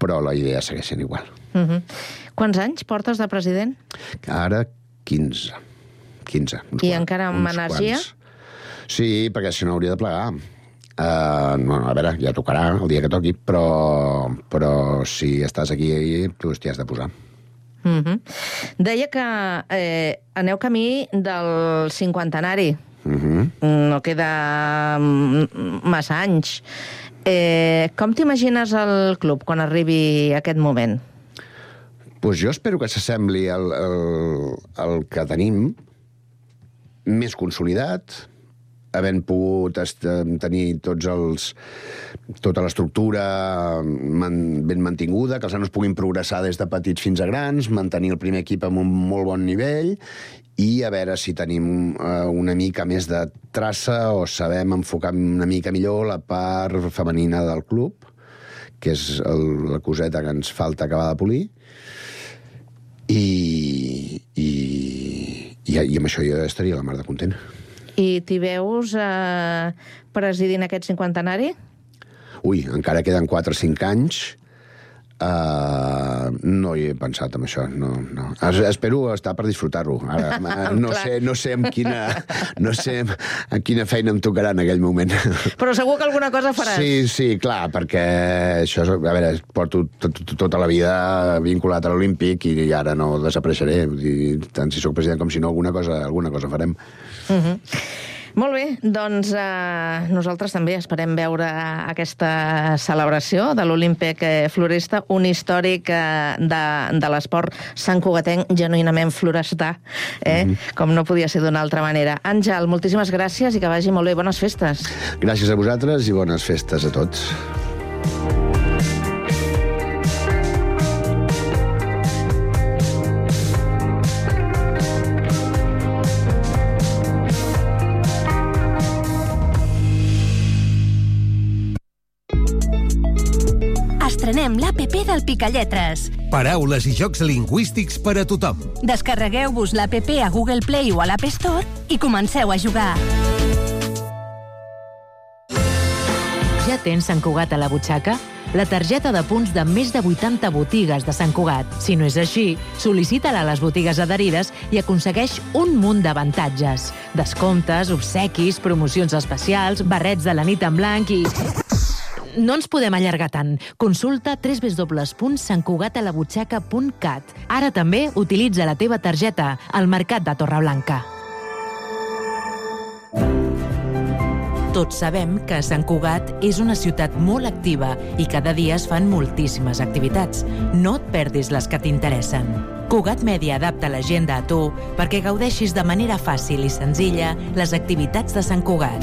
però la idea segueix sent igual. Uh -huh. Quants anys portes de president? Ara 15. 15. uns I quants- encara amb energia? quants. Sí, perquè si no hauria de plegar. Uh, no, a veure, ja tocarà el dia que toqui, però, però si estàs aquí, tu t'hi has de posar. Uh -huh. Deia que eh, aneu camí del cinquantenari. Uh -huh. No queda mm, massa anys. Eh, com t'imagines el club quan arribi aquest moment? pues jo espero que s'assembli al, al, al que tenim, més consolidat, havent pogut tenir tots els, tota l'estructura man, ben mantinguda, que els nanos puguin progressar des de petits fins a grans, mantenir el primer equip amb un molt bon nivell i a veure si tenim eh, una mica més de traça o sabem enfocar una mica millor la part femenina del club, que és el, la coseta que ens falta acabar de polir, i, i, i, i amb això jo estaria la mar de content. I t'hi veus eh, presidint aquest cinquantenari? Ui, encara queden 4 o 5 anys. Uh, no hi he pensat en això, no, no. Es, espero estar per disfrutar-ho. Ara, <laughs> eh, no, sé, no sé amb quina, no sé amb quina feina em tocarà en aquell moment. Però segur que alguna cosa faràs. Sí, sí, clar, perquè això, és- a veure, porto tot, tota la vida vinculat a l'Olímpic i ara no desapareixeré. Vull dir, tant si sóc president com si no, alguna cosa, alguna cosa farem. Uh -huh. Molt bé, doncs eh, nosaltres també esperem veure aquesta celebració de l'Olímpic eh, Floresta, un històric eh, de, de l'esport Sant Cugatenc genuïnament florestà, eh? Mm -hmm. com no podia ser d'una altra manera. Àngel, moltíssimes gràcies i que vagi molt bé. Bones festes. Gràcies a vosaltres i bones festes a tots. Del Picalletres. Paraules i jocs lingüístics per a tothom. Descarregueu-vos l'APP a Google Play o a l'App Store i comenceu a jugar. Ja tens Sant Cugat a la butxaca? La targeta de punts de més de 80 botigues de Sant Cugat. Si no és així, sol·licita-la a les botigues adherides i aconsegueix un munt d'avantatges. Descomptes, obsequis, promocions especials, barrets de la nit en blanc i... No ens podem allargar tant. Consulta www.santcugatalabutxaca.cat. Ara també utilitza la teva targeta al Mercat de Torreblanca. Tots sabem que Sant Cugat és una ciutat molt activa i cada dia es fan moltíssimes activitats. No et perdis les que t'interessen. Cugat Mèdia adapta l'agenda a tu perquè gaudeixis de manera fàcil i senzilla les activitats de Sant Cugat.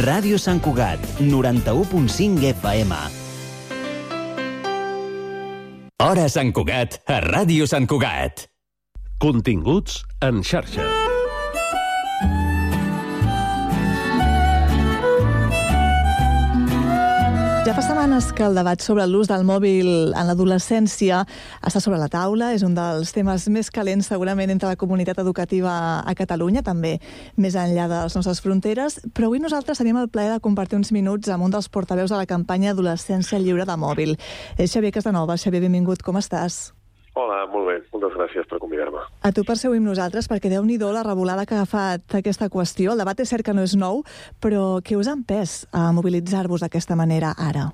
Ràdio Sant Cugat, 91.5 FM. Hora Sant Cugat, a Ràdio Sant Cugat. Continguts en xarxa. Ja fa setmanes que el debat sobre l'ús del mòbil en l'adolescència està sobre la taula. És un dels temes més calents segurament entre la comunitat educativa a Catalunya, també més enllà de les nostres fronteres. Però avui nosaltres tenim el plaer de compartir uns minuts amb un dels portaveus de la campanya Adolescència Lliure de Mòbil. És Xavier Casanova. Xavier, benvingut. Com estàs? Hola, molt bé. Moltes gràcies per convidar-me. A tu avui amb nosaltres, perquè déu nhi la revolada que ha agafat aquesta qüestió. El debat és cert que no és nou, però què us ha empès a mobilitzar-vos d'aquesta manera ara?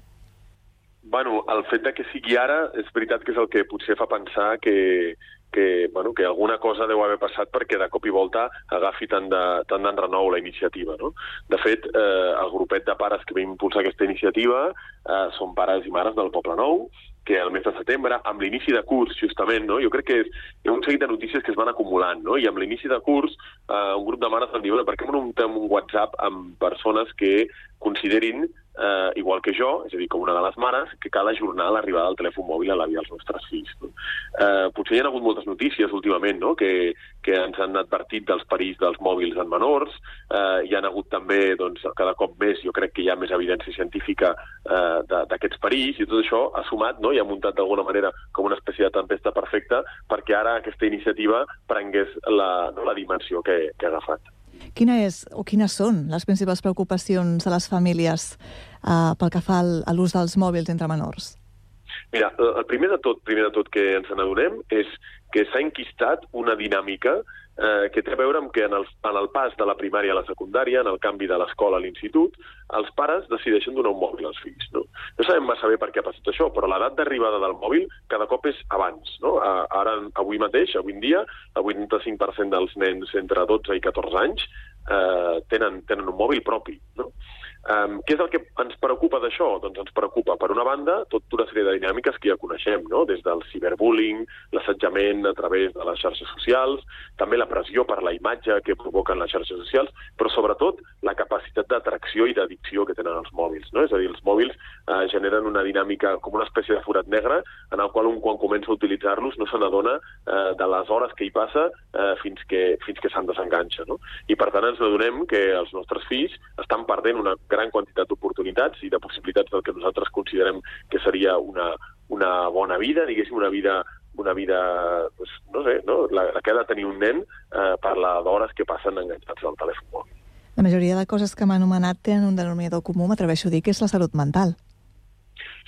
Bueno, el fet de que sigui ara és veritat que és el que potser fa pensar que, que, bueno, que alguna cosa deu haver passat perquè de cop i volta agafi tant de, tant d'enrenou la iniciativa. No? De fet, eh, el grupet de pares que va impulsar aquesta iniciativa eh, són pares i mares del Poble Nou, que el mes de setembre, amb l'inici de curs, justament, no? jo crec que hi ha un seguit de notícies que es van acumulant, no? i amb l'inici de curs, eh, un grup de mares dir, bueno, per què no un WhatsApp amb persones que considerin eh, igual que jo, és a dir, com una de les mares, que cal ajornar l'arribada del telèfon mòbil a la vida dels nostres fills. No? Eh, potser hi ha hagut moltes notícies últimament no? que, que ens han advertit dels perills dels mòbils en menors, eh, hi han hagut també, doncs, cada cop més, jo crec que hi ha més evidència científica eh, d'aquests perills, i tot això ha sumat no? i ha muntat d'alguna manera com una espècie de tempesta perfecta perquè ara aquesta iniciativa prengués la, no, la dimensió que, que ha agafat. Quina és o quines són les principals preocupacions de les famílies eh, pel que fa a l'ús dels mòbils entre menors? Mira, el primer de tot, primer de tot que ens n'adonem és que s'ha enquistat una dinàmica eh, que té a veure amb que en el, en el pas de la primària a la secundària, en el canvi de l'escola a l'institut, els pares decideixen donar un mòbil als fills. No, no sabem massa bé per què ha passat això, però l'edat d'arribada del mòbil cada cop és abans. No? Ara, avui mateix, avui en dia, el 85% dels nens entre 12 i 14 anys eh, tenen, tenen un mòbil propi. No? Um, què és el que ens preocupa d'això? Doncs ens preocupa, per una banda, tota una sèrie de dinàmiques que ja coneixem, no? des del ciberbullying, l'assetjament a través de les xarxes socials, també la pressió per la imatge que provoquen les xarxes socials, però sobretot la capacitat d'atracció i d'addicció que tenen els mòbils. No? És a dir, els mòbils eh, generen una dinàmica com una espècie de forat negre en el qual un quan comença a utilitzar-los no se n'adona eh, de les hores que hi passa eh, fins que, fins que se'n desenganxa. No? I per tant ens adonem que els nostres fills estan perdent una gran quantitat d'oportunitats i de possibilitats del que nosaltres considerem que seria una, una bona vida, diguéssim, una vida una vida, pues, no sé, no? La, la que ha de tenir un nen eh, per la d'hores que passen enganxats al telèfon mòbil. La majoria de coses que m'ha anomenat tenen un denominador comú, m'atreveixo a dir, que és la salut mental.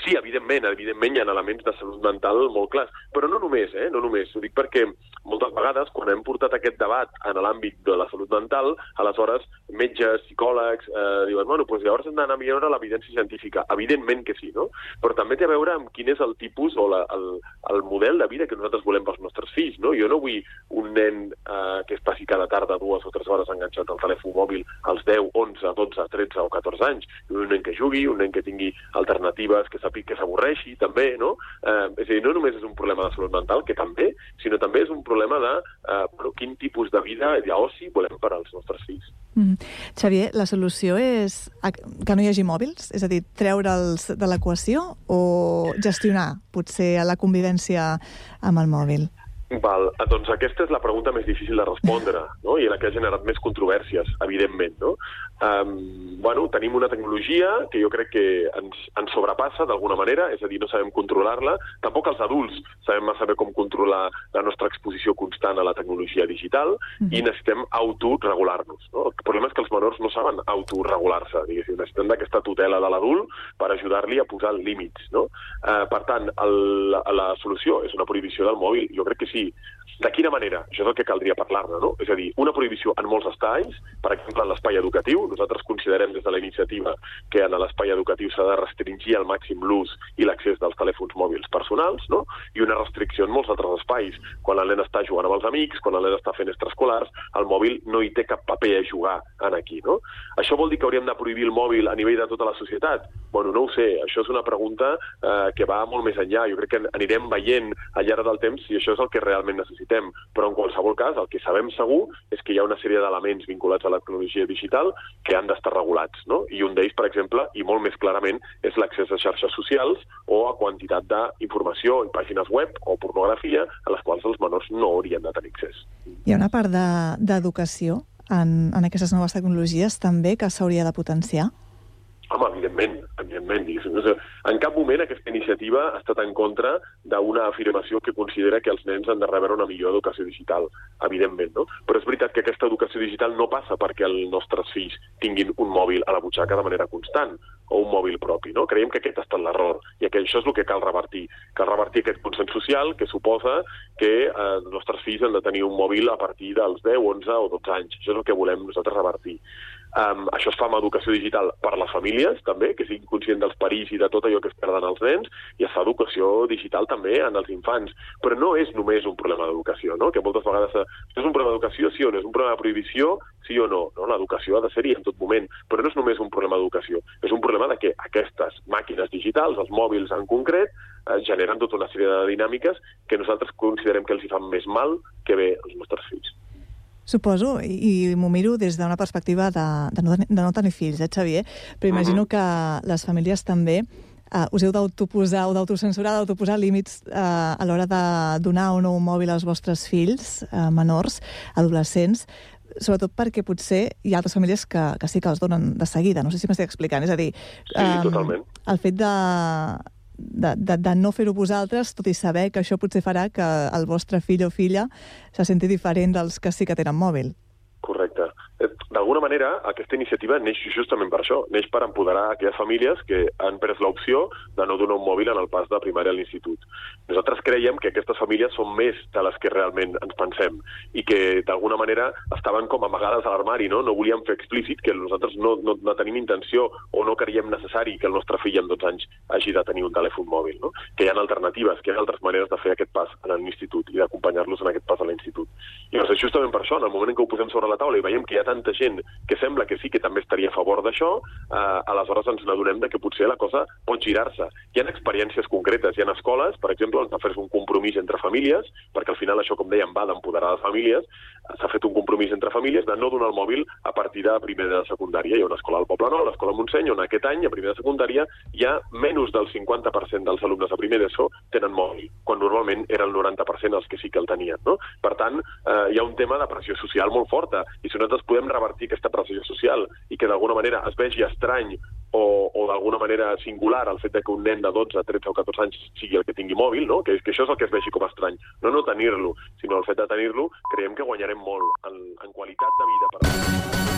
Sí, evidentment, evidentment hi ha elements de salut mental molt clars, però no només, eh? no només. Ho dic perquè moltes vegades, quan hem portat aquest debat en l'àmbit de la salut mental, aleshores metges, psicòlegs, eh, diuen, bueno, doncs llavors hem d'anar a millorar l'evidència científica. Evidentment que sí, no? Però també té a veure amb quin és el tipus o la, el, el model de vida que nosaltres volem pels nostres fills, no? Jo no vull un nen eh, que es passi cada tarda dues o tres hores enganxat al telèfon mòbil als 10, 11, 12, 13 o 14 anys. Un nen que jugui, un nen que tingui alternatives, que sàpiga que s'avorreixi, també, no? Eh, és a dir, no només és un problema de salut mental, que també, sinó també és un problema de eh, bueno, quin tipus de vida i d'oci volem per als nostres fills. Mm. Xavier, la solució és que no hi hagi mòbils? És a dir, treure'ls de l'equació o gestionar, potser, la convivència amb el mòbil? Val, doncs aquesta és la pregunta més difícil de respondre, no? i la que ha generat més controvèrsies, evidentment. No? Um, bueno, tenim una tecnologia que jo crec que ens, ens sobrepassa d'alguna manera, és a dir, no sabem controlar-la. Tampoc els adults sabem massa bé com controlar la nostra exposició constant a la tecnologia digital mm -hmm. i necessitem autoregular-nos. No? El problema és que els menors no saben autoregular-se, diguéssim. Necessitem d'aquesta tutela de l'adult per ajudar-li a posar límits. No? Uh, per tant, el, la, la solució és una prohibició del mòbil. Jo crec que sí sí. De quina manera? Això és el que caldria parlar-ne, no? És a dir, una prohibició en molts espais, per exemple, en l'espai educatiu, nosaltres considerem des de la iniciativa que en l'espai educatiu s'ha de restringir al màxim l'ús i l'accés dels telèfons mòbils personals, no? I una restricció en molts altres espais. Quan el nen està jugant amb els amics, quan el nen està fent extraescolars, el mòbil no hi té cap paper a jugar en aquí, no? Això vol dir que hauríem de prohibir el mòbil a nivell de tota la societat? Bueno, no ho sé, això és una pregunta eh, que va molt més enllà. Jo crec que anirem veient al llarg del temps si això és el que realment necessitem. Però en qualsevol cas, el que sabem segur és que hi ha una sèrie d'elements vinculats a la tecnologia digital que han d'estar regulats. No? I un d'ells, per exemple, i molt més clarament, és l'accés a xarxes socials o a quantitat d'informació i pàgines web o pornografia a les quals els menors no haurien de tenir accés. Hi ha una part d'educació de, en, en aquestes noves tecnologies també que s'hauria de potenciar? Home, evidentment, evidentment. En cap moment aquesta iniciativa ha estat en contra d'una afirmació que considera que els nens han de rebre una millor educació digital, evidentment, no? Però és veritat que aquesta educació digital no passa perquè els nostres fills tinguin un mòbil a la butxaca de manera constant o un mòbil propi, no? Creiem que aquest ha estat l'error i que això és el que cal revertir. Cal revertir aquest consens social que suposa que eh, els nostres fills han de tenir un mòbil a partir dels 10, 11 o 12 anys. Això és el que volem nosaltres revertir. Um, això es fa amb educació digital per a les famílies, també, que siguin conscients dels perills i de tot allò que es perden els nens, i es fa educació digital també en els infants. Però no és només un problema d'educació, no? que moltes vegades és un problema d'educació, sí o no, és un problema de prohibició, sí o no. no? L'educació ha de ser-hi en tot moment, però no és només un problema d'educació, és un problema de que aquestes màquines digitals, els mòbils en concret, eh, generen tota una sèrie de dinàmiques que nosaltres considerem que els hi fan més mal que bé als nostres fills. Suposo, i, i m'ho miro des d'una perspectiva de, de, no, de no tenir fills, eh, Xavier? Però imagino que les famílies també uh, us heu d'autoposar o d'autocensurar, d'autoposar límits uh, a l'hora de donar o no un mòbil als vostres fills uh, menors, adolescents, sobretot perquè potser hi ha altres famílies que, que sí que els donen de seguida. No sé si m'estic explicant. És a dir, sí, totalment. el fet de, de, de, de no fer-ho vosaltres, tot i saber que això potser farà que el vostre fill o filla se senti diferent dels que sí que tenen mòbil. Correcte. Eh, d'alguna manera, aquesta iniciativa neix justament per això, neix per empoderar aquelles famílies que han pres l'opció de no donar un mòbil en el pas de primària a l'institut. Nosaltres creiem que aquestes famílies són més de les que realment ens pensem i que d'alguna manera estaven com amagades a l'armari, no? No volíem fer explícit que nosaltres no, no, no tenim intenció o no creiem necessari que el nostre fill amb 12 anys hagi de tenir un telèfon mòbil, no? Que hi ha alternatives, que hi ha altres maneres de fer aquest pas a l'institut i d'acompanyar-los en aquest pas a l'institut. I doncs justament per això, en el moment en què ho posem sobre la taula i veiem que hi ha tanta gent que sembla que sí que també estaria a favor d'això, eh, aleshores ens n'adonem que potser la cosa pot girar-se. Hi ha experiències concretes, hi ha escoles, per exemple, on s'ha fet un compromís entre famílies, perquè al final això, com dèiem, va d'empoderar les famílies, s'ha fet un compromís entre famílies de no donar el mòbil a partir de primer de secundària. Hi ha una escola al Poble Nou, l'escola Montseny, on aquest any, a primer de secundària, hi ha menys del 50% dels alumnes a primer d'ESO tenen mòbil, quan normalment era el 90% els que sí que el tenien. No? Per tant, eh, hi ha un tema de pressió social molt forta, i si nosaltres podem revertir aquesta pressió social i que d'alguna manera es vegi estrany o, o d'alguna manera singular el fet de que un nen de 12, 13 o 14 anys sigui el que tingui mòbil, no? que, que això és el que es vegi com estrany. No no tenir-lo, sinó el fet de tenir-lo, creiem que guanyarem molt en, en qualitat de vida per a